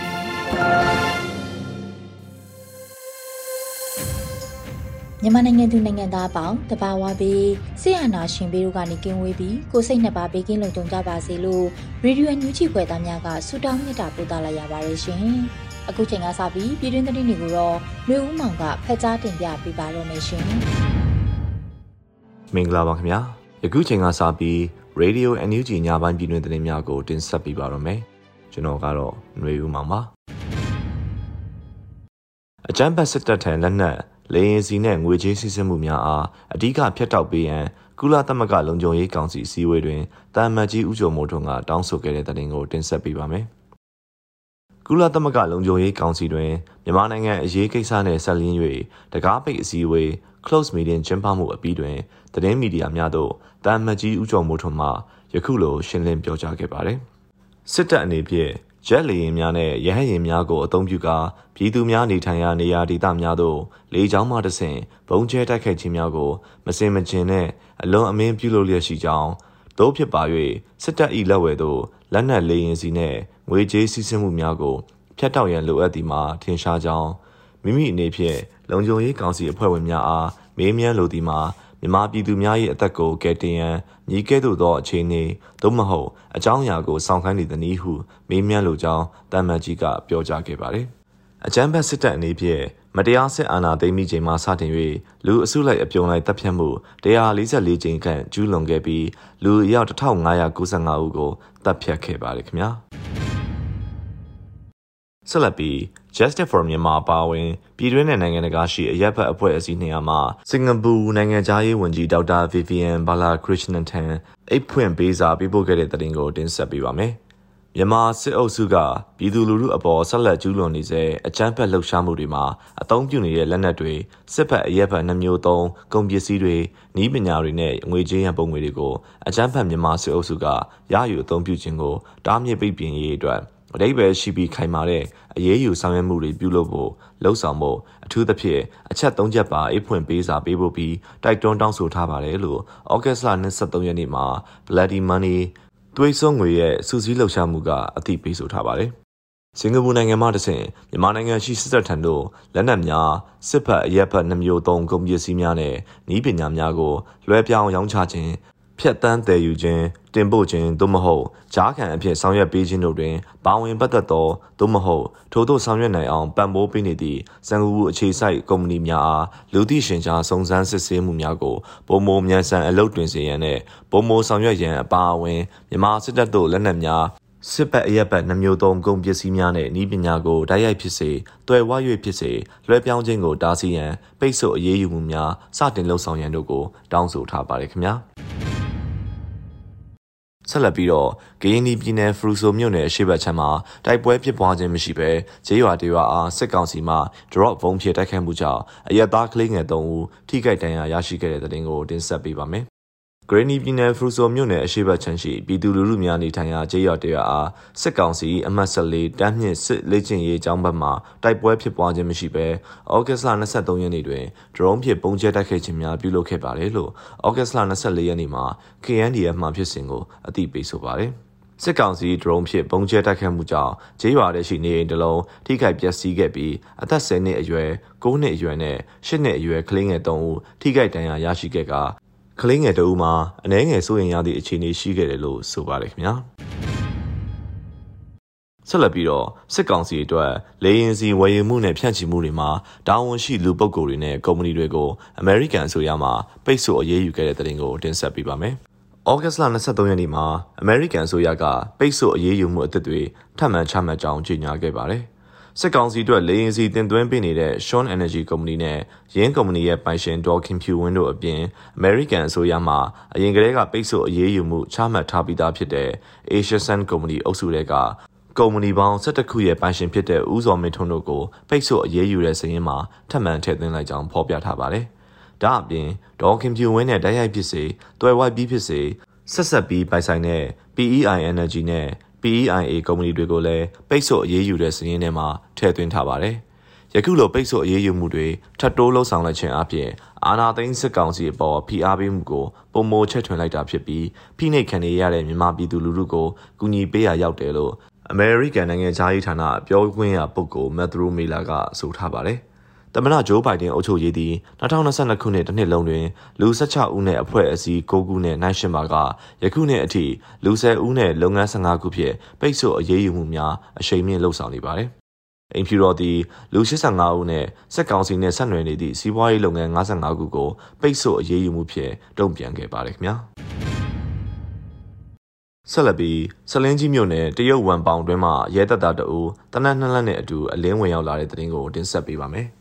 ပြီ မြန်မာနိုင်ငံသူနိုင်ငံသားအပေါင်းတဘာဝပြီးဆရာနာရှင်ပြီးတို့ကနေကင်းဝေးပြီးကိုစိတ်နှစ်ပါးဘေးကင်းလုံခြုံကြပါစေလို့ရေဒီယိုညူချီခွဲသားများကဆုတောင်းမေတ္တာပို့သလာရပါတယ်ရှင်။အခုချိန်ကစပြီးပြည်တွင်းသတင်းတွေကိုတော့မျိုးဦးမောင်ကဖက်ကြားတင်ပြပေးပါတော့မယ်ရှင်။မင်္ဂလာပါခင်ဗျာ။ယခုချိန်ကစပြီး Radio NUG ညပိုင်းပြည်တွင်းသတင်းများကိုတင်ဆက်ပေးပါတော့မယ်။ကျွန်တော်ကတော့ຫນွေဦးမောင်ပါ။ အကြမ်းဖက်စစ်တပ်ထံလက်နက်လေရင်စီနဲ့ငွေကြေးစီးဆင်းမှုများအားအ धिक ဖျက်တောက်ပေးရန်ကုလသမဂ္ဂလုံခြုံရေးကောင်စီစည်းဝေးတွင်တာမန်ကြီးဦးကျော်မိုးထွန်းကတောင်းဆိုခဲ့တဲ့တဲ့တင်ကိုတင်ဆက်ပေးပါမယ်။ကုလသမဂ္ဂလုံခြုံရေးကောင်စီတွင်မြန်မာနိုင်ငံအရေးကိစ္စနှင့်ဆက်လျင်း၍တကားပိတ်အစည်းအဝေး close meeting ကျင်းပမှုအပြီးတွင်သတင်းမီဒီယာများသို့တာမန်ကြီးဦးကျော်မိုးထွန်းမှယခုလိုရှင်းလင်းပြောကြားခဲ့ပါတယ်။စစ်တပ်အနေဖြင့် ရက်လေရင်များနဲ့ရဟတ်ရင်များကိုအသုံးပြုကာပြည်သူများနေထိုင်ရာနေရာဒေသများသို့လေကြောင်းမှတဆင့်ဘုံကျဲတိုက်ခိုက်ခြင်းများကိုမစင်မကျင်နဲ့အလွန်အမင်းပြုလုပ်လျက်ရှိကြောင်းသို့ဖြစ်ပါ၍စစ်တပ်၏လက်ဝဲသို့လက်နက်လေရင်စီနှင့်ငွေကြေးစီးဆင်းမှုများကိုဖျက်တောက်ရန်လိုအပ်သည်မှာထင်ရှားကြောင်းမိမိအနေဖြင့်လုံခြုံရေးကောင်စီအဖွဲ့ဝင်များအားမေးမြန်းလိုသည်မှာ မြန်မာပြည်သူများ၏အသက်ကိုကယ်တင်ရန်ညီကဲ့သို့သောအခြေအနေသို့မဟုတ်အကြောင်းအရာကိုစောင့်ခိုင်းနေသည်နည်းဟုမေးမြန်းလိုကြောင်းတမန်ကြီးကပြောကြားခဲ့ပါတယ်။အကြမ်းဖက်စစ်တပ်အနေဖြင့်မတရားစစ်အာဏာသိမ်းပြီးချိန်မှစတင်၍လူအစုလိုက်အပြုံလိုက်တပ်ဖြတ်မှု144ကြိမ်ခန့်ကျူးလွန်ခဲ့ပြီးလူအယောက်1595ဦးကိုတပ်ဖြတ်ခဲ့ပါတယ်ခင်ဗျာ။ ဆက်လက်ပြီး Justice for Myanmar ပါဝင်ပြည်တွင်းနဲ့နိုင်ငံတကာရှိအရက်ဘတ်အဖွဲ့အစည်းနေရာမှာစင်ကာပူနိုင်ငံသားရေးဝန်ကြီးဒေါက်တာ Vivian Balakrishnan ထံအိတ်ဖွင့်ပေးစာပေးပို့ခဲ့တဲ့သတင်းကိုတင်ဆက်ပေးပါမယ်။မြန်မာစစ်အုပ်စုကပြည်သူလူထုအပေါ်ဆက်လက်ကျူးလွန်နေတဲ့အကြမ်းဖက်လှုပ်ရှားမှုတွေမှာအုံပြုနေတဲ့လက်နက်တွေစစ်ဖက်အရက်ဖက်နှမျိုးသုံးကုန်ပစ္စည်းတွေနီးပညာတွေနဲ့ငွေကြေးရန်ပုံငွေတွေကိုအကြမ်းဖက်မြန်မာစစ်အုပ်စုကရယူအုံပြုခြင်းကိုတားမြစ်ပိတ်ပင်ရေးအတွက် အတိပ္ပယ်ရှိပြီးခိုင်မာတဲ့အရေးယူဆောင်ရွက်မှုတွေပြုလုပ်ဖို့လှုံ့ဆော်ဖို့အထူးသဖြင့်အချက်၃ချက်ပါအိတ်ဖွင့်ပေးစာပေးဖို့ပြီးတိုက်တွန်းတောင်းဆိုထားပါတယ်လို့ဩဂတ်စ်လ23ရက်နေ့မှာ Bloody Money သွေးစွန်းငွေရဲ့စူးစီးလှုပ်ရှားမှုကအသိပေးဆိုထားပါတယ်။စင်ကာပူနိုင်ငံမှတဆင့်မြန်မာနိုင်ငံရှိစစ်တပ်ထံသို့လက်နက်များစစ်ဖက်အရက်ဖက်နှမျိုးသုံးကုန်ပစ္စည်းများနဲ့ဤပညာများကိုလွှဲပြောင်းရောင်းချခြင်း ဖြတ်တန်းတည်ယူခြင်းတင်ပို့ခြင်းသို့မဟုတ်ကြားခံအဖြစ်ဆောင်ရွက်ပေးခြင်းတို့တွင်ပါဝင်ပတ်သက်သောသို့မဟုတ်ထို့သို့ဆောင်ရွက်နိုင်အောင်ပံ့ပိုးပေးနေသည့်စံကူအခြေစိုက်ကုမ္ပဏီများအားလူသိရှင်ကြားစုံစမ်းစစ်ဆေးမှုများကိုပုံမမြန်ဆန်အလုပ်တွင်စေရန်နှင့်ပုံမဆောင်ရွက်ရန်အပါအဝင်မြန်မာစစ်တပ်တို့လက်နက်များစစ်ပတ်အရက်ပတ်နှမျိုးသုံးကုန်ပစ္စည်းများနဲ့ဤပညာကိုတိုက်ရိုက်ဖြစ်စေတွယ်ဝ၍ဖြစ်စေလွှဲပြောင်းခြင်းကိုတားဆီးရန်ပိတ်ဆို့အရေးယူမှုများစတင်လှုံ့ဆော်ရန်တို့ကိုတောင်းဆိုထားပါတယ်ခင်ဗျာ ဆက်လက်ပြီးတော့ဂိင်းဒီပြည်နယ်ဖရူဆိုမြို့နယ်အရှိတ်ချမ်းမှာတိုက်ပွဲဖြစ်ပွားခြင်းမရှိဘဲဂျေးရွာတေရွာအားစစ်ကောင်စီမှ drop ဘုံဖြစ်တိုက်ခိုက်မှုကြောင့်အရက်သားကလေးငယ်၃ဦးထိခိုက်ဒဏ်ရာရရှိခဲ့တဲ့တဲ့တင်ကိုတင်ဆက်ပေးပါမယ် ဂရနီပြည်နယ်ဖရူဆိုမြို့နယ်အရှိတ်ချမ်းရှိပြည်သူလူထုများနေထိုင်ရာကျေးရွာတရွာအားစစ်ကောင်စီအမှတ်14တန်းမြင့်စစ်လေ့ကျင့်ရေးကျောင်းဘက်မှတိုက်ပွဲဖြစ်ပွားခြင်းမရှိဘဲဩဂတ်စ်လ23ရက်နေ့တွင်ဒရုန်းဖြင့်ပုံကျဲတိုက်ခိုက်ခြင်းများပြုလုပ်ခဲ့ပါတယ်လို့ဩဂတ်စ်လ24ရက်နေ့မှာ KNDF မှဖြစ်စဉ်ကိုအသိပေးဆိုပါတယ်စစ်ကောင်စီဒရုန်းဖြင့်ပုံကျဲတိုက်ခတ်မှုကြောင့်ဂျေးရွာထဲရှိနေအိမ်တစ်လုံးထိခိုက်ပျက်စီးခဲ့ပြီးအသက်10နှစ်အရွယ်9နှစ်အရွယ်နဲ့10နှစ်အရွယ်ကလေးငယ်3ဦးထိခိုက်ဒဏ်ရာရရှိခဲ့က ကလေးငယ်တဦးမှာအနှဲငယ်စိုးရင်ရသည့်အခြေအနေရှိခဲ့တယ်လို့ဆိုပါတယ်ခင်ဗျာဆက်လက်ပြီးတော့စစ်ကောင်စီအတွက်လေရင်စီဝယ်ယူမှုနဲ့ဖြန့်ချီမှုတွေမှာတာဝန်ရှိလူပုဂ္ဂိုလ်တွေနဲ့ကုမ္ပဏီတွေကိုအမေရိကန်အစိုးရမှပိတ်ဆို့အရေးယူခဲ့တဲ့တဲ့တင်ကိုတင်ဆက်ပေးပါမယ်။ဩဂတ်လ23ရက်နေ့မှာအမေရိကန်အစိုးရကပိတ်ဆို့အရေးယူမှုအသစ်တွေထပ်မံချမှတ်ကြောင်းကြေညာခဲ့ပါတယ်။ စစ်ကောင်စီအတွက်လေရင်စီတင်သွင်းပေးနေတဲ့ Sean Energy Company နဲ့ရင်းကုမ္ပဏီရဲ့ပိုင်ရှင် Dolphin Pew Win တို့အပြင်အမေရိကန်အစိုးရမှအရင်ကတည်းကပိတ်ဆို့အရေးယူမှုချမှတ်ထားပြီးသားဖြစ်တဲ့ Asia Sun Company အုပ်စုတွေကကုမ္ပဏီပေါင်း17ခုရဲ့ပိုင်ရှင်ဖြစ်တဲ့ဦးစောမင်းထွန်းတို့ကိုပိတ်ဆို့အရေးယူတဲ့စာရင်းမှာထပ်မံထည့်သွင်းလိုက်ကြောင်းဖော်ပြထားပါတယ်။ဒါအပြင်ဒေါ်ခင်ဖြူဝင်းနဲ့တိုက်ရိုက်ဖြစ်စေတွယ်ဝိုက်ပြီးဖြစ်စေဆက်ဆက်ပြီးပိုင်ဆိုင်တဲ့ PEI Energy နဲ့ PEIA ကုမ္ပဏီတွေကိုလည်းပိတ်ဆို့အရေးယူတဲ့စာရင်းထဲမှာထည့်သွင်းထားပါတယ်။ယခုလိုပိတ်ဆို့အရေးယူမှုတွေထပ်တိုးလှုံ့ဆော်လိုက်ခြင်းအပြင်အာဏာသိမ်းစစ်ကောင်စီအပေါ်ဖိအားပေးမှုကိုပုံမိုချက်ထွင်လိုက်တာဖြစ်ပြီးဖိနှိပ်ခံရတဲ့မြန်မာပြည်သူလူထုကိုကူညီပေးရရောက်တယ်လို့အမေရိကန်နိုင်ငံသားရေးဌာနပြောခွင့်ရပုဂ္ဂိုလ်မက်သရူမီလာကဆိုထားပါတယ်။ တမနာဂျိုးဘိုင်ဒန်အုပ်ချုပ်ရေးသည်2022ခုနှစ်တစ်နှစ်လုံးတွင်လူ16ဦးနှင့်အဖွဲ့အစည်း9ခုနှင့်နိုင်ရှင်ပါကယခုနှစ်အထိလူ10ဦးနှင့်လုပ်ငန်း15ခုဖြင့်ပိတ်ဆို့အရေးယူမှုများအရှိန်မြင့်လှုပ်ဆောင်နေပါသည်။အင်ဖြူတော်သည်လူ85ဦးနဲ့စက်ကောင်စီနဲ့ဆက်နွယ်နေသည့်စီးပွားရေးလုပ်ငန်း55ခုကိုပိတ်ဆို့အရေးယူမှုဖြင့်တုံ့ပြန်ခဲ့ပါတယ်ခင်ဗျာ။ဆက်လက်ပြီးဆလင်းကြီးမြို့နယ်တရုတ်ဝမ်ပေါင်တွင်မှရဲတပ်သားတအူတနက်နှစ်လက်နဲ့အတူအလင်းဝင်ရောက်လာတဲ့တဲ့တင်ကိုတင်ဆက်ပေးပါမယ်။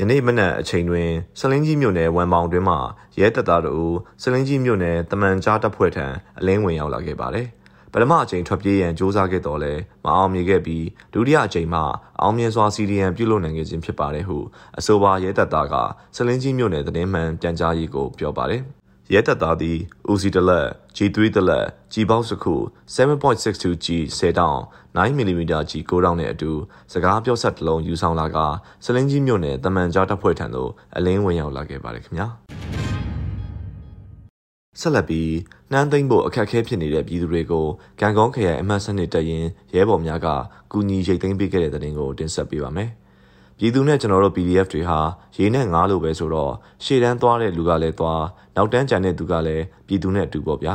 ယနေ့မနက်အချိန်တွင်စလင်းကြီးမြို့နယ်ဝန်ပေါင်တွင်မှရဲတပ်သားတို့စလင်းကြီးမြို့နယ်တမန်ကြားတပ်ဖွဲ့ထံအလင်းဝင်ရောက်လာခဲ့ပါတယ်။ပထမအချိန်ထွက်ပြေးရန်စ조사ခဲ့တော်လဲမအောင်မြင်ခဲ့ပြီးဒုတိယအချိန်မှာအောင်မြင်စွာစီဒီယန်ပြုလုပ်နိုင်ခဲ့ခြင်းဖြစ်ပါတယ်ဟုအဆိုပါရဲတပ်သားကစလင်းကြီးမြို့နယ်သတင်းမှန်ပြန်ကြားရေးကိုပြောပါတယ်။ ရဲတပ်သားသည်ဦးစီတလက် G3 တလက် G ပေါက်စခု 7.62G 10တောင် 9mm G 9တောင်နဲ့အတူစကားပြောဆက်တစ်လုံးယူဆောင်လာကစလင်းကြီးမြို့နယ်တမန်ကြားတပ်ဖွဲ့ထံသို့အလင်းဝင်ရောက်လာခဲ့ပါတယ်ခင်ဗျာဆက်လက်ပြီးနှမ်းသိမ့်ဖို့အခက်အခဲဖြစ်နေတဲ့ပြည်သူတွေကိုကံကောင်းခရိုင်အမှတ်စနစ်တရင်ရဲဘော်များကကူညီရိတ်သိမ်းပေးခဲ့တဲ့တဲ့တင်ကိုတင်ဆက်ပေးပါမယ်။ ပြည်သူနဲ့ကျွန်တော်တို့ PDF တွေဟာရေနဲ့ငားလို့ပဲဆိုတော့ရှေ့တန်းသွားတဲ့လူကလည်းသွားနောက်တန်းကြံတဲ့သူကလည်းပြည်သူနဲ့အတူပေါ့ဗျာ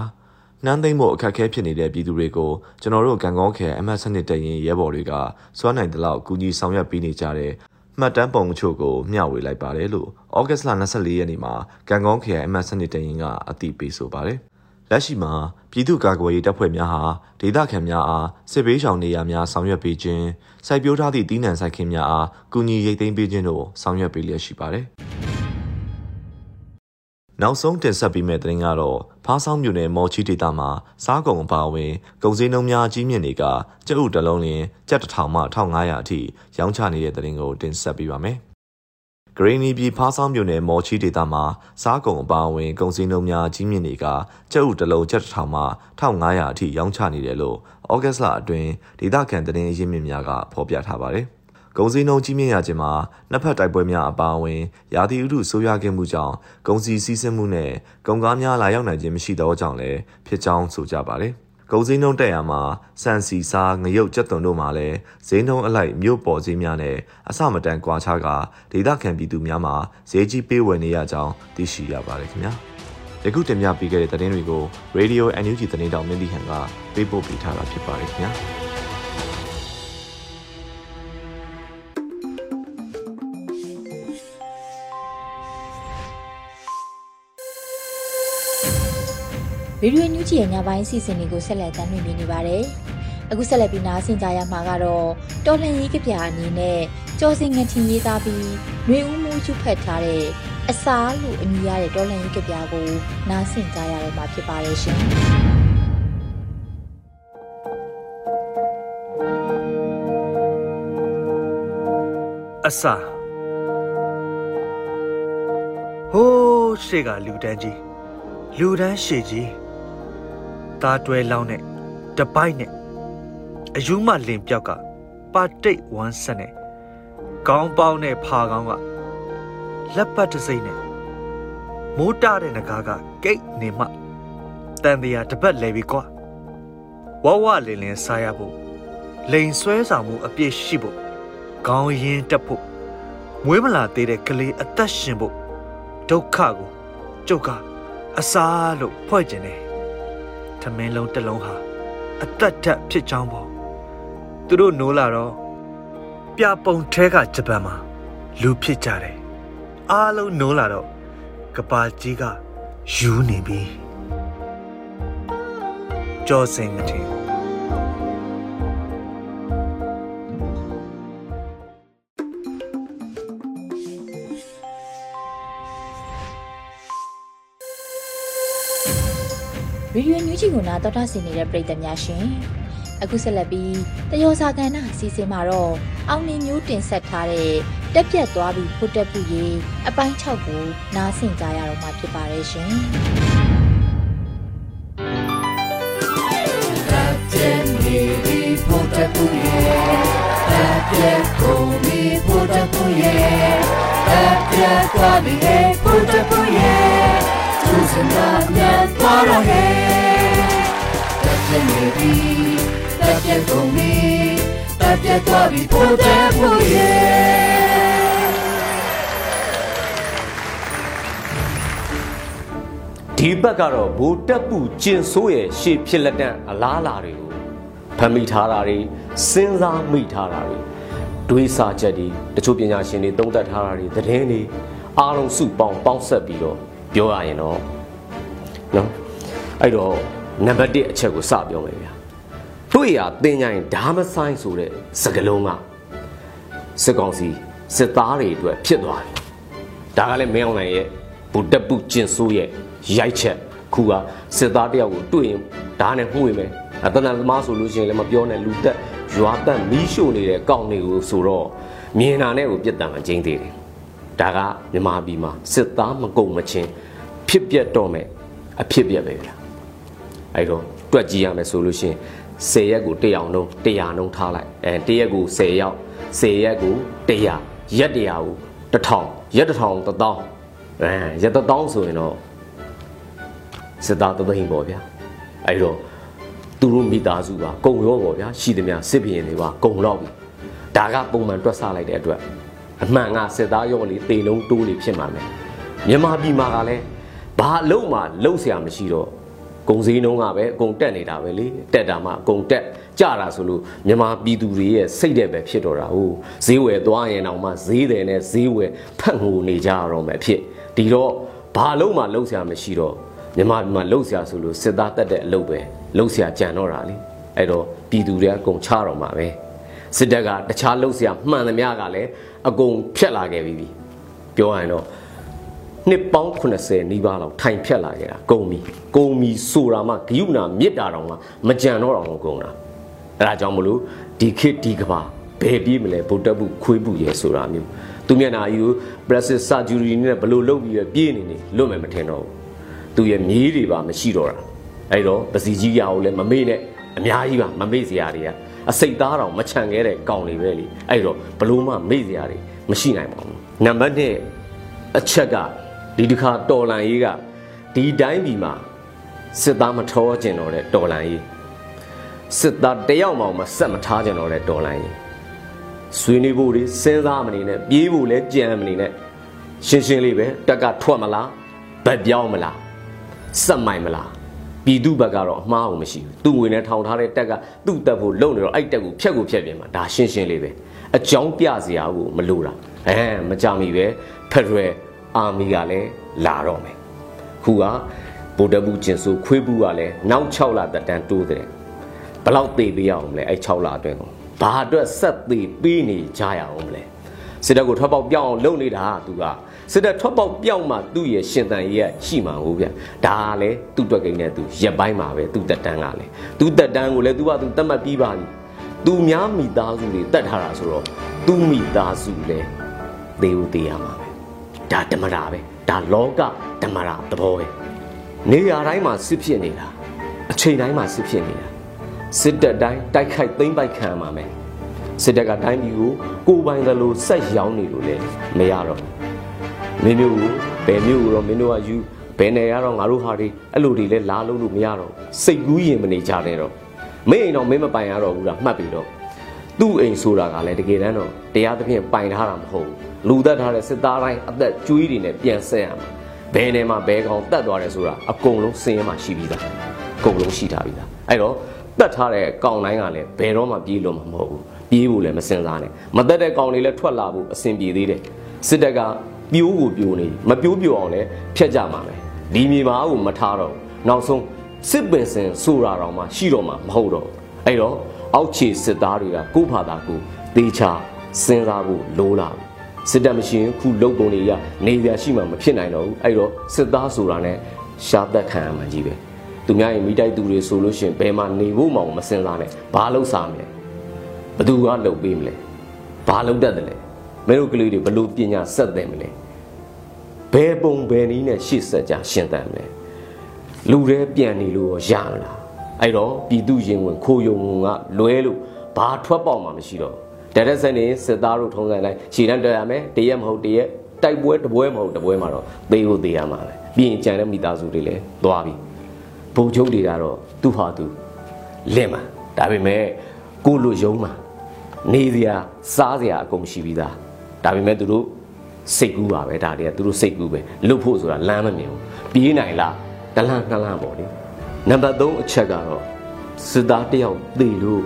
နှမ်းသိမ့်ဖို့အခက်အခဲဖြစ်နေတဲ့ပြည်သူတွေကိုကျွန်တော်တို့ကံကောင်းခဲအမတ်စနစ်တရင်ရဲဘော်တွေကစွမ်းနိုင်တဲ့လောက်ကူညီဆောင်ရွက်ပေးနေကြတဲ့မှတ်တမ်းပုံအချို့ကိုမျှဝေလိုက်ပါတယ်လို့ဩဂတ်လ24ရက်နေ့မှာကံကောင်းခဲအမတ်စနစ်တရင်ကအသိပေးဆိုပါတယ် လက်ရှိမှာပြည်သူ့ကာကွယ်ရေးတပ်ဖွဲ့များဟာဒေသခံများအားစစ်ဘေးရှောင်နေရာများဆောင်ရွက်ပေးခြင်းစိုက်ပျိုးထားသည့်တီးနှံစိုက်ခင်းများအားကူညီရိတ်သိမ်းပေးခြင်းတို့ဆောင်ရွက်ပေးလျက်ရှိပါတယ်။နောက်ဆုံးတင်ဆက်ပေးမယ့်သတင်းကတော့ဖားဆောင်မြို့နယ်မော်ချီဒေသမှာစားကုန်အပါအဝင်ကုန်စည်နှုန်းများကြီးမြင့်တွေကကျပ်ဥတလုံးလင်ကျပ်တစ်ထောင်မှ1500အထိရောင်းချနေတဲ့သတင်းကိုတင်ဆက်ပေးပါမယ်။ ဂရင်းနီပြည်ဖားဆောင်မြို့နယ်မော်ချီဒေသမှာစားကုန်အပါအဝင်ကုန်စည်နှုန်းများကြီးမြင့်တွေကကျပ်ဥတလုံးကျပ်တစ်ထောင်မှ1500အထိရောင်းချနေတယ်လို့ဩဂတ်စ်လအတွင်းဒေသခံသတင်းရင်းမြစ်များကဖော်ပြထားပါတယ်။ကုန်စည်နှုန်းကြီးမြင့်ရခြင်းမှာနှစ်ဖက်တိုက်ပွဲများအပါအဝင်ရာသီဥတုဆိုးရွားခဲ့မှုကြောင့်ကုန်စည်စည်းစိမ်မှုနဲ့ကုန်ကားများလာရောက်နိုင်ခြင်းမရှိသောကြောင့်လည်းဖြစ်ကြောင်းဆိုကြပါတယ်။ ကုန်စည်နှုန်းတက်ရမှာစံစီစားငရုတ်ကြက်သွန်တို့မှာလည်းဈေးနှုန်းအလိုက်မြို့ပေါ်ဈေးများနဲ့အဆမတန်ကွာခြားကဒေသခံပြည်သူများမှာဈေးကြီးပေးဝယ်နေရကြောင်းသိရှိရပါတယ်ခင်ဗျာယခုတင်ပြပေးခဲ့တဲ့သတင်းတွေကို Radio NUG သတင်းတောင်မင်းတီဟန်ကပေးပို့ပေးထားတာဖြစ်ပါတယ်ခင်ဗျာ ရေဒီယိုညူးချီရဲ့ညပိုင်းအစီအစဉ်လေးကိုဆက်လက်တင်ပြနေပါတယ်။အခုဆက်လက်ပြီးနားဆင်ကြရမှာကတော့တော်လှန်ရေးကဗျာအနေနဲ့ကြော်စင်ငတင်ရေးသားပြီးနှွေဦးမှုချဖတ်ထားတဲ့အစားလို့အမည်ရတဲ့တော်လှန်ရေးကဗျာကိုနားဆင်ကြရတော့မှာဖြစ်ပါတယ်ရှင်။အစာဟိုးရှေ့ကလူတန်းကြီးလူတန်းရှေ့ကြီး သားတွဲလောင်းနဲ့တပိုက်နဲ့အယူမလင်ပြောက်ကပါတိတ်ဝမ်းဆက်နဲ့ခေါင်းပေါင်းနဲ့ဖာကောင်းကလက်ပတ်တစိမ့်နဲ့မိုးတတဲ့ငကားကကိတ်နေမှတန်တရားတပတ်လဲပြီကွာဝဝလင်လင်စားရဖို့လိန်ဆွဲဆောင်မှုအပြည့်ရှိဖို့ခေါင်းရင်တက်ဖို့မွေးမလာသေးတဲ့ကလေးအသက်ရှင်ဖို့ဒုက္ခကိုကျုပ်ကအစားလို့ဖွဲ့ကျင်တယ် မင်းလုံးတစ်လုံးဟာအသက်တက်ဖြစ်ချောင်းပေါ့သူတို့နိုးလာတော့ပြပုံထဲကဂျပန်မှာလူဖြစ်ကြတယ်အားလုံးနိုးလာတော့ကပါကြီးကယူနေပြီကြောစင်ကတိ ရေဒီယိုညူးချီကိုနာတော်တာဆင်နေတဲ့ပရိသတ်များရှင်အခုဆက်လက်ပြီးတယောစာကဏ္ဍအစီအစဉ်မှာတော့အောင်မြင်မျိုးတင်ဆက်ထားတဲ့တက်ပြတ်သွားပြီးဖုတ်တက်ပူရေးအပိုင်း6ကိုနားဆင်ကြရတော့မှာဖြစ်ပါတယ်ရှ င်ဒီဘက်ကတော့ဘိုးတက်ပူကျင်ဆိုးရဲ့ရှေ့ဖြစ်လက်တန့်အလားအလာတွေကိုဖမ်းမိထားတာတွေစဉ်းစားမိထားတာတွေတွေးစာချက်တွေတချို့ပညာရှင်တွေသုံးသပ်ထားတာတွေသတင်းတွေအားလုံးစုပေါင်းပေါင်းဆက်ပြီးတော့ပြောရရင်တော့ နော်အဲ့တော့နံပါတ်1အချက်ကိုစပြောမယ်ဗျာတွေ့ရတင်ကြရင်ဓာမဆိုင်ဆိုတဲ့စကလုံးကစစ်ကောင်စီစစ်သားတွေအတွက်ဖြစ်သွားတယ်ဒါကလည်းမင်းအောင်လှိုင်ရဲ့ဗုဒ္ဓပုကျင်ဆိုးရဲ့ရိုက်ချက်ခုကစစ်သားတယောက်ကိုတွေ့ရင်ဓာတ်နဲ့မှုဝင်မယ်အတဏ္ဍသမားဆိုလို့ရှိရင်လည်းမပြောနဲ့လူသက်ရွာသက်မီးရှို့နေတဲ့ကောင်းတွေကိုဆိုတော့မြင်တာနဲ့ကိုပြစ်ဒဏ်မကျင်းသေးတယ်ဒါကမြမပြည်မှာစစ်သားမကုန်မချင်းဖြစ်ပြက်တော့မယ် အဖြစ်ပြက်ပဲဗျာအဲ့တော့တွက်ကြည့်ရမယ်ဆိုလို့ရှိရင်10ရက်ကို100အောင်လုံး100နှုန်းထားလိုက်အဲ1ရက်ကို10ရောက်10ရက်ကို100ရက်100ကို1000ရက်1000 1000အဲရက်1000ဆိုရင်တော့စစ်သားတသိန်းပေါ့ဗျာအဲ့တော့သူတို့မိသားစုကကုံရောပေါ့ဗျာရှိသမျှစစ်ဘီရင်တွေပါကုံတော့ပြီဒါကပုံမှန်တွက်ဆလိုက်တဲ့အတွက်အမှန်ကစစ်သားရောလေးတေလုံးတိုးလေးဖြစ်မှာမယ်မြန်မာပြည်မှာကလည်း ဘာအလုံးမှလုံးเสียမရှိတော့ဂုံစည်းနှုံးကပဲအကုန်တက်နေတာပဲလေတက်တာမှအကုန်တက်ကြတာဆိုလို့မြန်မာပြည်သူတွေရဲ့စိတ်တဲ့ပဲဖြစ်တော့တာဟုတ်ဈေးဝယ်သွားရင်တော့မှဈေးတယ်နဲ့ဈေးဝယ်ဖတ်ငိုနေကြရတော့မယ်ဖြစ်ဒီတော့ဘာလုံးမှလုံးเสียမရှိတော့မြန်မာပြည်မှာလှုပ်ရှားဆိုလို့စစ်သားတက်တဲ့အလုပ်ပဲလှုပ်ရှားကြံတော့တာလေအဲ့တော့ပြည်သူတွေအကုန်ချတော့မှာပဲစစ်တပ်ကတခြားလှုပ်ရှားမှန်သမျှကလည်းအကုန်ဖြတ်လာခဲ့ပြီပြောရရင်တော့ နှစ်ပေါင်း80နီးပါးလောက်ထိုင်ဖြတ်လာခဲ့တာကုန်ပြီကုန်ပြီဆိုတာမှဂယုဏမြစ်တာတောင်မှမကြံတော့တော့ကုန်တာအဲ့ဒါကြောင့်မလို့ဒီခေတ်ဒီကဘာဘယ်ပြေးမလဲဗုဒ္ဓဘုခွေးဘူးရဲဆိုတာမျိုးသူမျက်နှာကြီးကို plastic surgery နဲ့ဘယ်လိုလုပ်ပြီးပြေးနေနေလွတ်မယ်မထင်တော့ဘူးသူရဲ့မြေးတွေပါမရှိတော့တာအဲ့တော့ပစီကြီးရအောင်လည်းမမေ့နဲ့အများကြီးပါမမေ့စရာတွေကအစိတ်သားတောင်မချန်ခဲ့တဲ့ကောင်တွေပဲလေအဲ့တော့ဘလို့မှမေ့စရာတွေမရှိနိုင်ပါဘူးနံပါတ်1အချက်က ဒီတစ်ခါတော်လန်ရေးကဒီတိုင်းပြည်မှာစစ်သားမထောကျင်တော့တဲ့တော်လန်ရေးစစ်သားတယောက်မှမဆက်မထားကျင်တော့တဲ့တော်လန်ရေးဆွေးနွေးဖို့တွေစဉ်းစားမနေနဲ့ပြေးဖို့လည်းကြံမနေနဲ့ရှင်းရှင်းလေးပဲတက်ကထွက်မလားဗတ်ပြောင်းမလားစက်မိုင်မလားပြည်သူဘက်ကတော့အမှားကိုမရှိဘူးသူ့ငွေနဲ့ထောင်ထားတဲ့တက်ကသူ့တက်ဖို့လုံနေတော့အဲ့တက်ကိုဖြတ်ကိုဖြတ်ပြင်မှာဒါရှင်းရှင်းလေးပဲအကြောင်းပြစရာကိုမလိုတာအဲမကြမီပဲဖက်ဒရယ် အာမီကလည်းလာတော့မယ်ခုကဗိုလ်တပူကျင်စုခွေးဘူးကလည်းနောက်6လတက်တန်းတိုးတဲ့ဘလောက်သေးပေးရအောင်လဲအဲ့6လအတွင်းကိုဘာအတွက်ဆက်သေးပေးနေကြရအောင်လဲစစ်တပ်ကိုထွက်ပေါက်ပြောင်းအောင်လုပ်နေတာကသူကစစ်တပ်ထွက်ပေါက်ပြောင်းမှသူ့ရဲ့ရှင်တန်ရဲ့ရှိမှာဟုတ်ဗျဒါကလည်းသူ့တွက်ကိန်းနဲ့သူရက်ပိုင်းမှာပဲသူ့တက်တန်းကလည်းသူ့တက်တန်းကိုလည်းသူကသူတတ်မှတ်ပြီးပါပြီသူများမိသားစုတွေတတ်ထားတာဆိုတော့သူ့မိသားစုလည်းသေဦးသေးရမှာပဲ ဒါဓမ္မတာပဲဒါလောကဓမ္မတာသဘောပဲနေရာတိုင်းမှာစစ်ဖြစ်နေတာအချိန်တိုင်းမှာစစ်ဖြစ်နေတာစစ်တပ်တိုင်းတိုက်ခိုက်သိမ်းပိုက်ခံမှာမယ်စစ်တပ်ကတိုင်းပြည်ကိုကိုပိုင်တယ်လို့ဆက်ရောင်းနေလို့လေမရတော့မင်းမျိုးကိုဘယ်မျိုးကိုတော့မင်းတို့ကယူဘယ်နယ်ရတော့ငါတို့ဟာတွေအဲ့လိုတွေလဲလာလို့လို့မရတော့စိတ်ကူးရင်မနေကြနဲ့တော့မင်းအိမ်တော့မင်းမပိုင်ရတော့ဘူးလားမှတ်ပြီတော့သူ့အိမ်ဆိုတာကလည်းတကယ်တမ်းတော့တရားသဖြင့်ပိုင်ထားတာမဟုတ်ဘူး လူသက်ထားတဲ့စစ်သားတိုင်းအသက်ကျွေးတွေနဲ့ပြန်ဆက်ရမှာဘယ်နယ်မှာဘယ်ကောင်တက်သွားတယ်ဆိုတာအကုန်လုံးစင်ရမှာရှိပြီးသားအကုန်လုံးရှိထားပြီးသားအဲ့တော့တတ်ထားတဲ့ကောင်တိုင်းကလည်းဘယ်တော့မှပြေးလို့မဟုတ်ဘူးပြေးဖို့လည်းမစင်စားနဲ့မတက်တဲ့ကောင်တွေလည်းထွက်လာဖို့အဆင်ပြေသေးတယ်စစ်တပ်ကပြိုးကိုပြိုးနေမပြိုးပြိုးအောင်လည်းဖျက်ကြမှာပဲဒီမြေမာကိုမထားတော့နောက်ဆုံးစစ်ပင်စင်ဆိုတာတော့မှရှိတော့မှမဟုတ်တော့အဲ့တော့အောက်ခြေစစ်သားတွေကကိုယ့်ဘာသာကိုသေချာစဉ်းစားဖို့လိုလာ စစ်တပ်မရှိရင်ခုလုံပုံတွေရနေပြရှိမှမဖြစ်နိုင်တော့ဘူးအဲ့တော့စစ်သားဆိုတာနဲ့ရှားသက်ခံရမှကြီးပဲသူများရင်မိတိုက်သူတွေဆိုလို့ရှိရင်ဘယ်မှာနေဖို့မှမစင်စားနဲ့ဘာလို့စားမလဲဘသူကလှုပ်ပေးမလဲဘာလုပ်တတ်တယ်လဲမင်းတို့ကလေးတွေဘလို့ပညာဆက်တယ်မလဲဘယ်ပုံဘယ်နည်းနဲ့ရှေ့ဆက်ကြရှင်းတတ်မလဲလူတွေပြန်နေလို့ရမလားအဲ့တော့ပြည်သူရင်ဝင်ခိုးယုံကလွဲလို့ဘာထွက်ပေါက်မှမရှိတော့ တရက်စနေစစ်သားတို့ထုံးစံတိုင်းခြေတန်းတက်ရမယ်တရက်မဟုတ်တရက်တိုက်ပွဲတပွဲမဟုတ်တပွဲမှာတော့သေကိုသေရမှာပဲပြီးရင်ကြံတဲ့မိသားစုတွေလည်းသွားပြီဘုံချုပ်တွေကတော့သူ့ဟာသူလင့်မှာဒါပေမဲ့ကိုလိုယုံမှာနေစရာစားစရာအကုန်ရှိပြီးသားဒါပေမဲ့သူတို့စိတ်ကူးပါပဲဒါတွေကသူတို့စိတ်ကူးပဲလွတ်ဖို့ဆိုတာလမ်းမမြင်ဘူးပြေးနိုင်လားတလန့်နှစ်လန့်ပေါ့လေနံပါတ်3အချက်ကတော့စစ်သားတယောက်သေလို့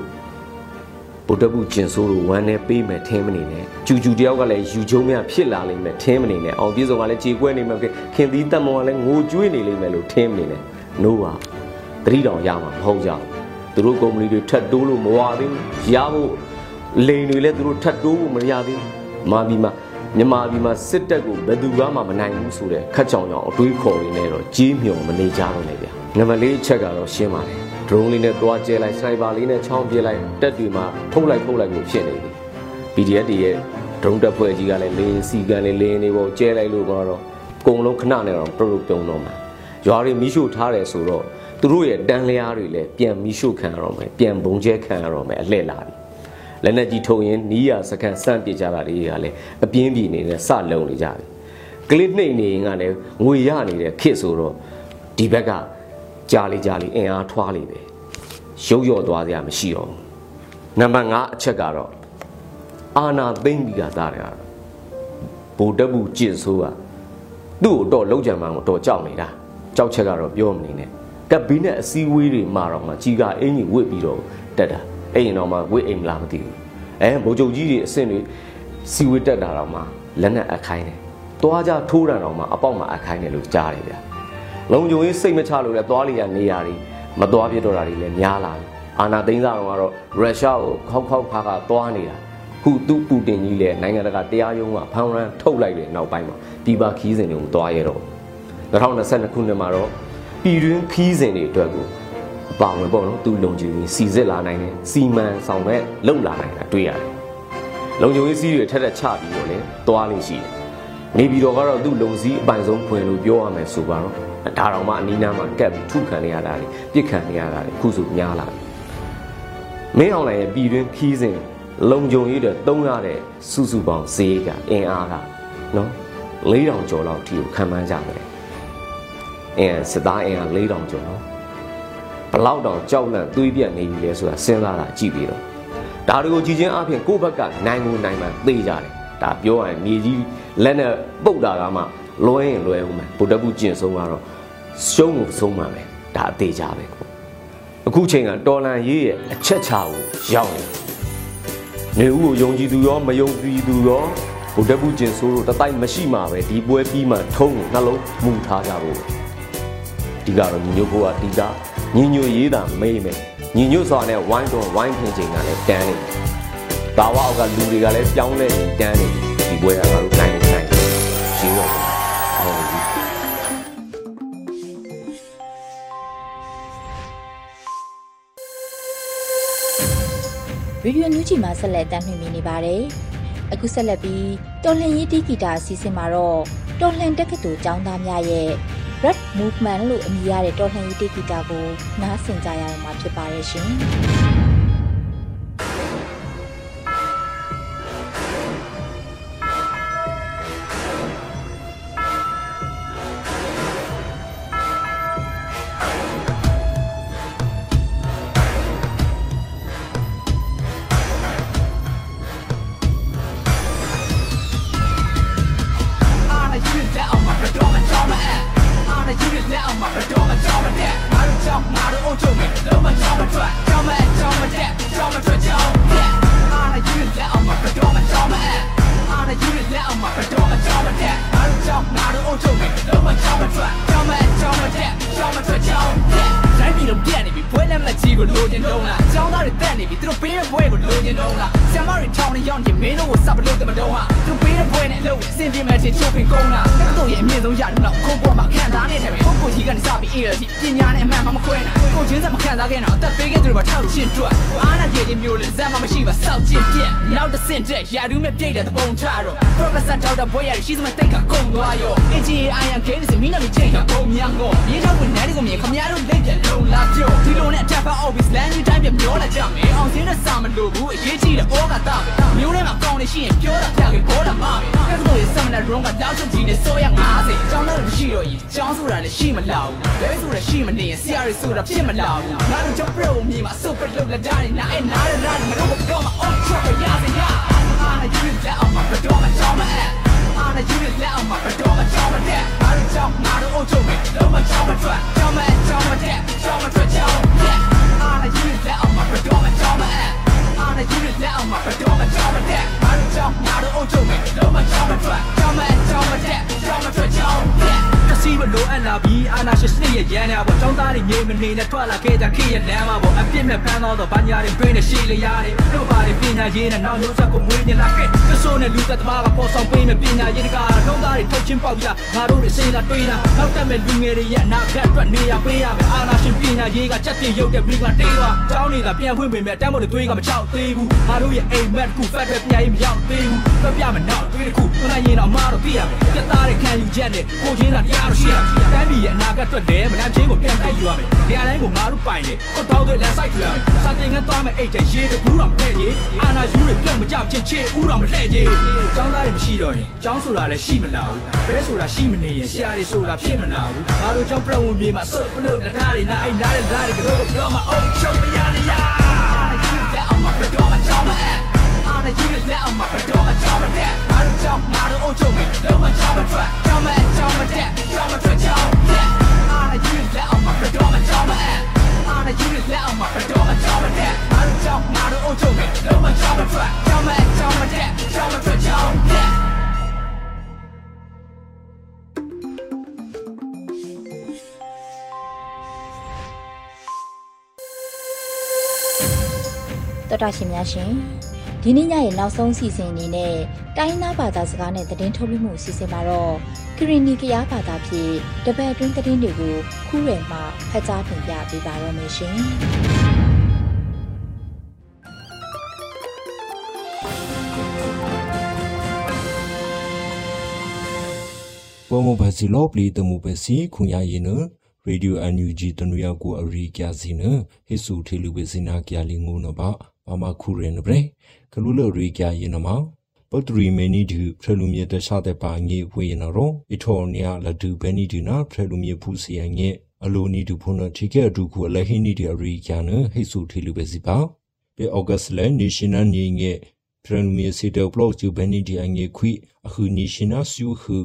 ဗုဒ္ဓဘုကျင်ဆိုးတို့ဝမ်းနဲ့ပေးမယ်ထင်းမနေနဲ့ကျူကျူတယောက်ကလည်းယူချုံမြဖြစ်လာလိမ့်မယ်ထင်းမနေနဲ့အောင်ပြေဆုံးကလည်းကြေကွဲနေမှာခင်သီးတက်မောကလည်းငိုကြွေးနေလိမ့်မယ်လို့ထင်းမနေနဲ့နိုးပါတတိတောင်ရမှာမဟုတ်ကြဘူးသူတို့ကုမ္ပဏီတွေထပ်တိုးလို့မဝသေးဘူးရဖို့လိန်တွေလည်းသူတို့ထပ်တိုးဖို့မရသေးဘူးမာပြီးမှမြန်မာပြည်မှာစစ်တပ်ကိုဘယ်သူမှမနိုင်ဘူးဆိုတဲ့ခက်ချောင်ချောင်အတွေးခေါ်ရင်းနဲ့တော့ကြီးမြော်မနေကြတော့လေဗျာနံပါတ်၄ချက်ကတော့ရှင်းပါတယ် ဒရုန်းလေးနဲ့သွားကျဲလိုက်စနိုက်ပါလေးနဲ့ချောင်းပြေးလိုက်တက်တွေမှာထုတ်လိုက်ထုတ်လိုက်ကိုဖြစ်နေပြီ PDF တွေရဲ့ဒရုန်းတပ်ဖွဲ့ကြီးကလည်းလင်းစီကန်လေးလင်းနေပေါ်ကျဲလိုက်လို့ကတော့အကုန်လုံးခဏနဲ့တော့ပြုတ်ပြုံတော့မှာရွာတွေမိရှို့ထားတယ်ဆိုတော့သူတို့ရဲ့တန်လျားတွေလည်းပြန်မိရှို့ခံရတော့မယ်ပြန်ဘုံကျဲခံရတော့မယ်အလှည့်လာပြီလက်နဲ့ကြီးထုံရင်နီးရစကန်စန့်ပြကြတာတွေကလည်းအပြင်းပြေနေနဲ့စလုံနေကြပြီကလစ်နှိမ့်နေရင်ကလည်းငွေရနေတဲ့ခစ်ဆိုတော့ဒီဘက်က ကြာလေကြာလေအင်အားထွားလေပဲရုပ်ရော့သွားစရာမရှိတော့ဘူးနံပါတ်5အချက်ကတော့အာနာသိမ့်ပြီးကသားတယ်ကတော့ဗိုလ်တပ်ဘူးကျင့်ဆိုးကသူ့ကိုတော့လုံးကြံမှန်းကိုတော့ကြောက်နေတာကြောက်ချက်ကတော့ပြောမနေနဲ့ကပ်ဘီနဲ့အစည်းအဝေးတွေမှာတော့မှကြီးကအင်ကြီးဝစ်ပြီးတော့တက်တာအဲ့ရင်တော့မှဝစ်အိမ်မလားမသိဘူးအဲဗိုလ်ချုပ်ကြီးတွေအဆင့်တွေစီဝေးတက်တာတော့မှလက်နဲ့အခိုင်းတယ်သွားကြထိုးတာတော့မှအပေါက်မှာအခိုင်းတယ်လို့ကြားတယ်ဗျာ လုံခြုံရေးစိတ်မချလို့လဲသွားလီရနေရာတွေမသွားပြတော့တာတွေလည်းများလာတယ်အာနာသိန်းစားတော့ကတော့ရုရှားကိုခောက်ခောက်ခါခါသွားနေတာခုသူပူတင်ကြီးလည်းနိုင်ငံတကာတရားရုံးကဖမ်းရန်ထုတ်လိုက်တဲ့နောက်ပိုင်းမှာဒီပါခီးစဉ်တွေကိုသွားရတော့2022ခုနှစ်မှာတော့ပြည်တွင်းခီးစဉ်တွေအတွက်ကိုအပါဝင်ပေါ့နော်သူလုံခြုံရေးစီစစ်လာနိုင်တယ်စီမံဆောင်မဲ့လုံလာနိုင်တာတွေ့ရတယ်လုံခြုံရေးစီးတွေထက်ထက်ချပြီးတော့လေသွားလိမ့်ရှိတယ် နေပြည်တော်ကတော့သူ့လုံစည်းအပိုင်ဆုံးဖွင့်လို့ပြောရမယ်ဆိုပါတော့ဒါတော်မှအနီးနားမှာကပ်ပြီးထုခံနေရတာလေပြစ်ခံနေရတာလေခုစုများလာတယ်မင်းအောင်လိုင်ရဲ့ပြည်တွင်းခီးစဉ်လုံခြုံရေးတွေတုံးရတဲ့စုစုပေါင်းဈေးကအင်အားကနော်4000ကျော်လောက်ထိကိုခံမှန်းကြတယ်အင်းစစ်သားအင်အား4000ကျော်နော်ဘလောက်တောင်ကြောက်လန့်သွေးပြတ်နေပြီလဲဆိုတာစဉ်းစားတာကြည့်ပြီးတော့ဒါတွေကိုကြည်ချင်းအပြင်ကိုယ့်ဘက်ကနိုင်ကိုနိုင်မှသိကြတယ် ဒါပြောရရင်မြေကြီးလက်နဲ့ပုတ်တာကမှလွဲရင်လွဲဦးမယ်ဗုဒ္ဓဘုကျင့်ဆုံးကတော့ရှုံးကိုဆုံးမှာပဲဒါအသေးကြပဲအခုချိန်ကတော်လန်ရေးရဲ့အချက်ချာကိုရောက်နေနေဦးကိုယုံကြည်သူရောမယုံကြည်သူရောဗုဒ္ဓဘုကျင့်ဆိုးတို့တတိုက်မရှိမှာပဲဒီပွဲပြီးမှထုံးကိုနှလုံးမူထားကြဖို့ဒီကတော့ညီညွတ်ဖို့ကဒီကညီညွတ်ရေးတာမေးမယ်ညီညွတ်စွာနဲ့ဝိုင်းတော်ဝိုင်းထင်ချိန်ကလည်းတန်းနေ ဒါဝအောက်ကလူတွေကလည်းပြောင်းလဲနေတန်းနေဒီပွဲကငါတို့နိုင်နေနိုင်ရှင်းတော့ဟုတ်ပြီရေဒီယိုညူဂျီမှာဆက်လက်တင်ပြနေပါတယ်။အခုဆက်လက်ပြီးတော်လှန်ရေးတီဂီတာအစီအစဉ်မှာတော့တော်လှန်တက္ကသိုလ်ကျောင်းသားများရဲ့ Red Movement လို့အမည်ရတဲ့တော်လှန်ရေးတီဂီတာကိုနားဆင်ကြရမှာဖြစ်ပါရဲ့ရှင်။ Professor ဒေါက်တာဘွဲရရှိစမတိတ်ကကုန်သွားရော AGI အန်ကေးစမင်းနာမချင်းကပုံများငေါမြေထောက်ဝင်နေကိုမြင်ခမရတို့လက်ပြလုံလာပြောဒီလိုနဲ့ tap out bis land တိုင်းပြမျောလာကြမယ်အောင်စင်းတဲ့စာမလို့ဘူးအရေးကြီးတဲ့ဩကတာပဲမျိုးထဲမှာကောင်းနေရှိရင်ပြောတာပြခဲ့ပေါ်တာမှာပဲကဲဆိုရင် seminar room ကတောက်ချုပ်ကြီးနဲ့ဆိုရ90ကျောင်းသားတွေမရှိတော့ရင်ကျောင်းဆိုတာလည်းရှိမလောက်ဘူးဘဲဆိုတာရှိမနေရင်ဆရာတွေဆိုတာဖြစ်မလောက်ဘူးငါတို့ကြောင့် pro မြေမှာ super လုပ်လာတာနဲ့နားအဲနားရတာမလို့တော့မအောင်ချောက်ရရစရာအားနဲ့ယူလက်အောင်မှာဘယ်တော့မှကြောင်းမအဲ့အားနဲ့ယူလက်အောင်မှာဘယ်တော့မှကြောင်းမတဲ့အားတို့ကြောင့်ငါတို့အုပ်ချုပ်မယ်လုံးဝကြောင်းမထွက်ကြောင်းမအဲ့ကြောင်းမတဲ့ကြောင်းမထွက်ကြောင်းအားနဲ့ယူလက်အောင်မှာဘယ်တော့မှကြောင်းမအဲ့အားနဲ့ယူလက်အောင်မှာဘယ်တော့မှကြောင်းမတဲ့အားတို့ကြောင့်ငါတို့အုပ်ချုပ်မယ်လုံးဝကြောင်းမထွက် ကြောင်းမအဲ့ကြောင်းမတဲ့ကြောင်းမ ထွက်ကြောင်းတစီမလိုအပ်လာပြီးအာနာရှင်စနစ်ရဲ့ရန်နာပေါ့ចောင်းသားတွေငြိမ်မနေနဲ့ထွက်လာခဲ့ကြခေရဲ့လမ်းမှာပေါ့အပြစ်မဲ့ဖမ်းတော့ဘာညာတွေတွင်းနဲ့ရှေ့လျားတွေတို့ပါတွေပညာရေးနဲ့နောက်မျိုးဆက်ကိုမွေးနေလာခဲ့ကဆိုးနဲ့လူသက်သမားကပေါ်ဆောင်ပေးမဲ့ပညာရေးတကာတော့သားတွေထုတ်ချင်းပေါက်ကြငါတို့တွေစိတ်လာတွေးတာနောက်တက်မဲ့လူငယ်တွေရဲ့အနာဂတ်အတွက်နေရပေးရမယ်အာနာရှင်ပညာရေးကချက်ပြရုပ်တဲ့ဘီကတေးသွားကျောင်းနေတာပြန်ဖွင့်ပေမဲ့တမ်းမို့တွေးကမချောက်သေးဘူးငါတို့ရဲ့အိမ်မက်ကူဖက်တဲ့ပညာရေးမရောက်သေးဘူးပြပြမယ်နောက်တွေးတစ်ခုသွန်ရင်တော့မတော့သိရမယ်ပြသားတဲ့ခံယူချက်နဲ့ကိုချင်းသာတရားရှိရမယ်တိုင်းပြည်ရဲ့အနာဂတ်အတွက်လည်းမလန့်ချင်းကိုပြန်တိုက်ယူရမယ်နေရာတိုင်းကိုငါတို့ပိုင်တယ်ကိုတောင်းတဲ့လမ်းဆိုင်ထူရမယ်စာတင်ငန်းသွားမယ်အိတ်တဲ့ရေးတကူတော့မထည့်ကြီးအာနာယူတွေပြုတ်မကြောက်ချင်းချေဦးတော့မလှည့်ကြီးကျောင်းသားတွေမရှိတော့ရင်ကျောင်းဆိုတာလည်းရှိမလာဘူးဘဲဆိုတာရှိမနေရင်ဆရာတွေဆိုတာဖြစ်မလာဘူးငါတို့ကျောင်းပြဝင်ပြေမှာစုပ်ပလို့တထားတွေနာအိတ်နားတဲ့ဓာတ်တွေကတော့ပြောမှာအုံချုပ်မရနေရလက်အောင်မှာဘယ်တော့မှကြောင်းမအဲ့အာနာယူလက်အောင်မှာဘယ်တော့မှကြောင်းမတဲ့ငါတို့ကြောင်းငါတို့အုပ်ချုပ်မယ်လုံးဝကြောင်းမထွက်ကြောင်းမအဲ့ကြောင်းမတဲ့ကြောင်းမထွက်ကြောင်းအာနာယူလက်အောင်မှာဘယ်တော့မှကြောင်းမ အဲ့အာနာယူလက်အောင်မှာဘယ်တော့မှကြောင်းမတဲ့ငါတို့ကြောင်းငါတို့အုပ်ချုပ်မယ်လုံးဝကြောင်းမထွက်ကြောင်းမအဲ့ကြောင်းမတဲ့ကြောင်းမထွက်ကြောင်းတော်တာရှင်များရှင် ဒီနေ့ညရဲ့နောက်ဆုံးစီစဉ်အနေနဲ့တိုင်းသားဘာသာစကားနဲ့သတင်းထုတ်လွှင့်မှုအစီအစဉ်မှာတော့ခရီနီကရားဘာသာဖြင့်တပတ်အတွင်းသတင်းတွေကိုခူးရယ်မှဖတ်ကြားတင်ပြပေးပါရမရှင်ပမဘစီလောပလီတမှုပဲစီခွန်ရရင်နရေဒီယိုအန်ယူဂျီတနူရကိုအရိကျစီနဟိဆူထေလူပဲစနာကြလီငုံနဘာ ဘာမခုရင်နဘရေကလူလရိကျရင်နမပတရီမနီဒူဖရလူမြေတခြားတဲ့ပါငေဝေရနရောအထော်နီယာလဒူဘဲနီဒူနာဖရလူမြေဖူစီယငေအလိုနီဒူဖုန်တီကဲဒူခုအလဟိနီဒီအရိကျနဟိဆူထေလူပဲစီပါပေဩဂတ်လန်နေရှင်နယ်နေငေဖရလူမြေစီတောပလော့ကျူဘဲနီဒီအငေခွိအခုနေရှင်နာဆူခု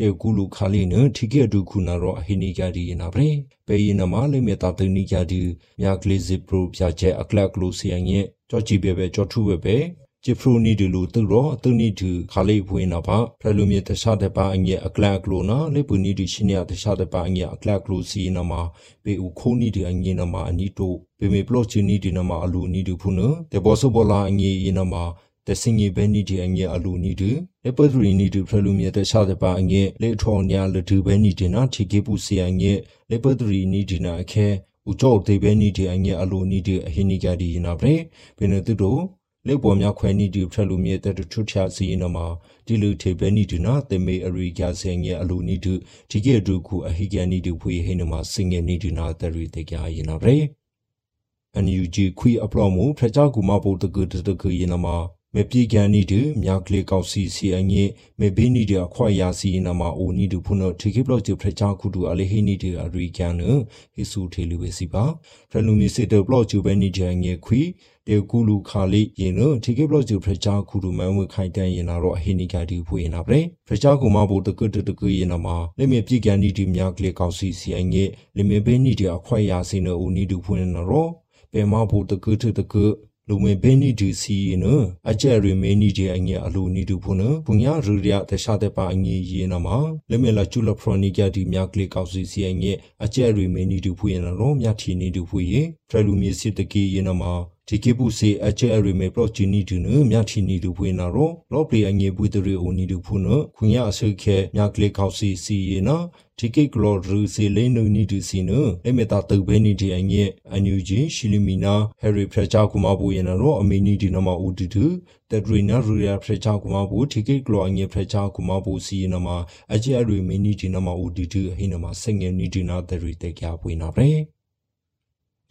တေကူလူခါလီနထိကေဒုခုနာရောအဟိနီကြဒီနာပရေပေယနမလေးမေတာတနီကြဒီမြကလေးဇီပရိုပြချေအကလကလူစီယငေကြောချီဘေဘေကြောထုဘေဘေဂျီဖရိုနီဒီလူသူရောသူနီဒီခါလေးဖွေးနာပါဖရလူမြေတခြားတဲ့ပါအငေအကလကလူနာလေပူနီဒီရှင်ရတခြားတဲ့ပါအငေအကလကလူစီနာမှာပေဦးခိုးနီဒီအငေနာမှာအနီတိုပေမေပလော့ချီနီဒီနာမှာအလူနီဒီဖုနတေဘောဆဘောလာအငေယနာမှာ တစင်ငေဘဲနီဒီအငေအလူနီဒီလေပဒရီနီဒီဖရလူမြေတခြားတဲ့ပါအငေလေထော်ညာလဒူဘဲနီဒီနာချီကေပူစီအငေလေပဒရီနီဒီနာအခဲဥကြောတေဘဲနီဒီအငေအလူနီဒီအဟိနီကြဒီနာပရေဘယ်နတူတို့လေပေါ်များခွဲနီဒီဖရလူမြေတထုချာစီနမှာဒီလူထေဘဲနီဒီနာတေမေအရိကဆင်ငေအလူနီဒီဒီကေဒုခုအဟိကန်နီဒီဖွေဟိနမှာစင်ငေနီဒီနာတရီတေကြရင်နာပရေအန်ယူဂျီခွီအပလောမှုဖရချကူမပုတ်တကူတကူရင်နမှာ မေပြေကန်နီတူမြကလေကောက်စီစီအငေမေဘေးနီတူအခွာယာစီနမအိုနီတူဖုနထေကေဘလော့ချဖရချာခုတူအလေဟိနီတူအရီကန်နဟိဆူထေလူပဲစီပါဖရလူမီစစ်တဘလော့ချဘဲနီဂျန်ငေခွီတေကူလူခါလီယေနထေကေဘလော့ချဖရချာခုတူမန်ဝခိုင်တန်ယေနာတော့အဟိနီကတီဖွေနာပရေဖရချာကူမဘူတကတတကယေနာမှာလေမေပြေကန်နီတူမြကလေကောက်စီစီအငေလေမေဘေးနီတူအခွာယာစီနအိုနီတူဖွေနာတော့ပေမဘူတကတတက လူမဘဲနီဒီစီနအကျရီမေနီဒီအငယ်အလိုနီဒူဖုနပုညာရူရတခြားတဲ့ပါအငယ်ယေနမလေမလာချူလဖရနီကဒီမြကလေးကောက်စီစီအငယ်အကျရီမေနီဒူဖူရနရောမြထီနီဒူဖူယေထရလူမီစစ်တကီယေနမ ဒီကေပူစီအချဲအရီမေပလော့ချီနီတူနမြချီနီတူဖွေနာရောလော့ပလီအငေပွေတရီအိုနီတူဖုနခွန်ရအဆုခဲမြကလေးကောက်စီစီယေနာဒီကေကလော်ရူစီလိနူနီတူစီနအမေတာတုဘဲနီဒီအငေအန်ယူဂျီရှီလီမီနာဟယ်ရီဖရချာကူမာဘူယေနာရောအမီနီဒီနမဦးတူတူတက်ဒရီနာရူရဖရချာကူမာဘူဒီကေကလော်အငေဖရချာကူမာဘူစီယေနာမအချဲအရီမီနီဒီနမဦးတူတူဟိနမစငယ်နီဒီနာတရီတေကြပွေနာပဲ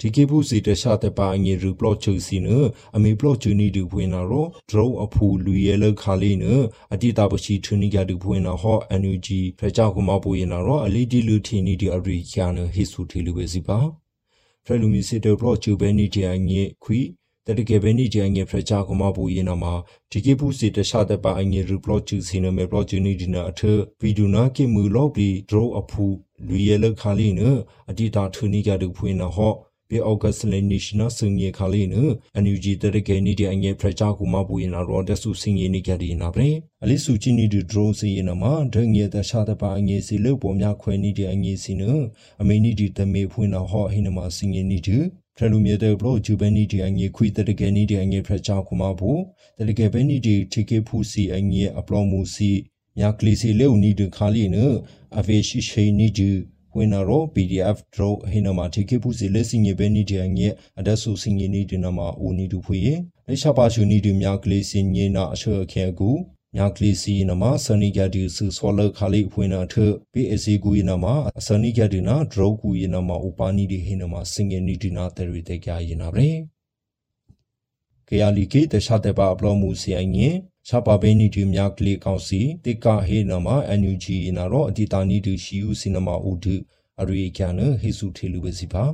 ဒီကေဘူးစီတခြားတဲ့ပါအငယ်ရူပလော့ချူစီနအမေပလော့ချူနီဒူဖွင့်နာရောဒရုအဖူလူရဲလခါလေးနအတိတာပရှိထူနီကဒူဖွင့်နာဟောအန်ယူဂျီဖရကြောက်ကူမပူရင်နာရောအလီဒီလူထီနီဒီအရီကျန်ဟီဆူထီလူပဲစီပါဖရလူမီစီတေပလော့ချူဘဲနီဒီအငယ်ခွီတတကယ်ပဲနေကြငယ်ဖရချာကမဘူရင်နာမှာဒီကေပူစီတခြားတဲ့ပါအငယ်ရူပလော့ချူစီနမေပလော့ချူနီဒီနာအထဗီဒူနာကေမူလော့ဘီဒရိုအဖူလူရဲလခါလေးနအတိတာထူနီကဒူဖွင့်နာဟော ပေအောက်ကစလနေရှနာစငေခါလေးနအန်ယူဂျီတရကေနီဒီအငယ်ဖရချာကူမပူရင်ရောဒဆူစငေနီကြဒီနာပရေအလီဆူချီနီဒီဒရိုစီယနာမှာဒငေတရှာတပါအငယ်စီလို့ပေါ်များခွဲနီဒီအငယ်စီနအမေနီဒီတမေဖွင့်နာဟောဟိနမစငေနီဒီဖရလူမြေတဲ့ဘလို့ဂျူဘန်နီဒီအငယ်ခွီတရကေနီဒီအငယ်ဖရချာကူမပူတရကေဘန်နီဒီတီကေဖူစီအငယ်အပလောမူစီမြကလီစီလေဦးနီဒီခါလီနအဖေရှိရှိနီဒီ ဝင်နာရော PDF draw ဟိနမှာတိကေပူစီလက်စင်ရပဲနီဒီအငဲအဒဆူစင်ရနီဒီနမှာဦးနီဒူဖွေလက်ချပါချူနီဒီမြကလေးစင်ညနာအချေခဲကူမြကလေးစီနမှာစနီကဒီဆူဆွာလခါလေးဖွေနာထ PSC ကူယနမှာစနီကဒီနာ draw ကူယနမှာဥပါနီဒီဟိနမှာစင် ရနီဒီနာတရီတေကြယနာပဲကရလီကေတခြားတဲ့ပါအပလောမှုစီအငင်းရှာပါဘဲနီဒီမြကလေးကောက်စီတေကဟေနမအန်ယူဂျီနာရောအတီတာနီဒီရှီယူစီနမဥဒုအရီကျန်ဟေစုထေလူပဲစီပါ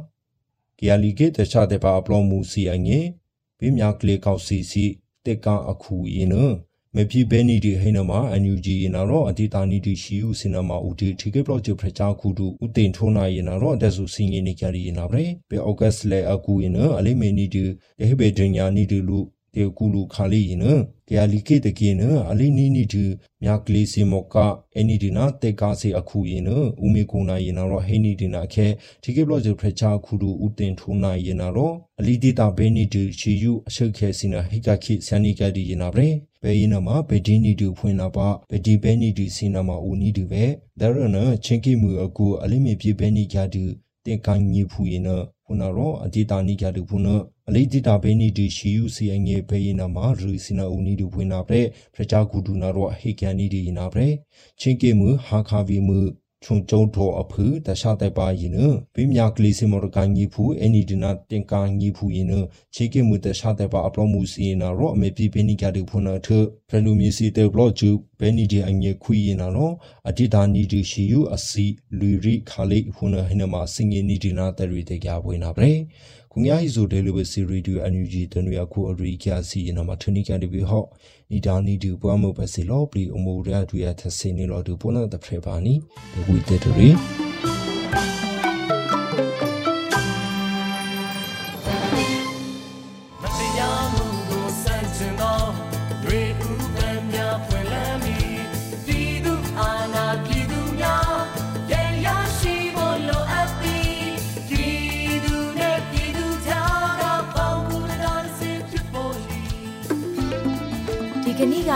ကီယာလီကေတခြားတဲ့ပါအပလောမှုစီအငေဘေးမြကလေးကောက်စီစီတေကအခုယင်းန မပြဘဲနီဒီဟေနမအန်ယူဂျီနာရောအတီတာနီဒီရှီယူစီနမဥဒုတီကေပလော့ဂျပရချာခုဒုဥတင်ထိုးနာယနာရောအဒဆူစင်ငေနီကြရီနာပဲဘေအောဂတ်စ်လေအကူယင်းအလိမေနီဒီဟေဘေဒညာနီဒီလူတေကူလူခါလီယင်းကရလီကေတကေနအလီနီနီတူမြကလေးစီမောကအနီဒီနာတေကာစီအခုယင်းနဥမေကုနာယင်းတော့ဟိနီဒီနာခဲဒီကေဘလော့ဂျဖရချာခုဒူဥတင်ထုံနာယင်းတော့အလီဒီတာဘေနီတူချီယူအရှုခဲစီနာဟိကခိဆန်နီကဒီယင်းနာပဲဘ ယ်ရင်မှာဘယ်ဒီနီတူဖွင့်လာပါဘယ်ဒီဘဲနီတူစီနာမှာဦးနီတူပဲဒါရနချင်းကိမှုအကူအလိမေပြေဘဲနီကြတူတင်ကန်ညီဖူရင်နဖုနာရောအဒီတာနီကြတူဖုနာအလေးတိတာဘေနီဒီရှီယူစီအငယ်ဘေယနာမှာရူစီနာဦးနီဒူဖွင့်နာတဲ့ဖရချာကူဒူနာရောဟေကန်နီဒီနာပဲချင်းကေမှုဟာခါဗီမှု ချုံကျုံတော်အဖူတခြားတဲ့ပါရင်နပြမြကလေးစမော်ကန်ကြီးဖူအနီဒီနာတင်ကန်ကြီးဖူရင်နချေကေမှုတခြားတဲ့ပါအပလောမှုစီနာရောအမေပြပြနိကြတဲ့ဖုနာထဖရလူမီစီတဲ့ဘလော့ဂျူဘဲနီဒီအငယ်ခွေရင်နာရောအတိတာနီဒီရှီယူအစီလူရီခါလေးဖုနာဟနမစင်ငီနီဒီနာတရီတဲ့ကြပွေးနာပဲခုငါဟီဆိုတယ်လို့ပဲစီရီဒူအန်ယူဂျီတနွေအခုအရီကျစီနမထနီကန်ဒီဘီဟော့ နီဒါနီဒူပွားမှုပဲစီလောပလီအမိုရဒူရသစင်းနီလောဒူပေါ်နာတဖရပါနီဒီဝီတေတရီ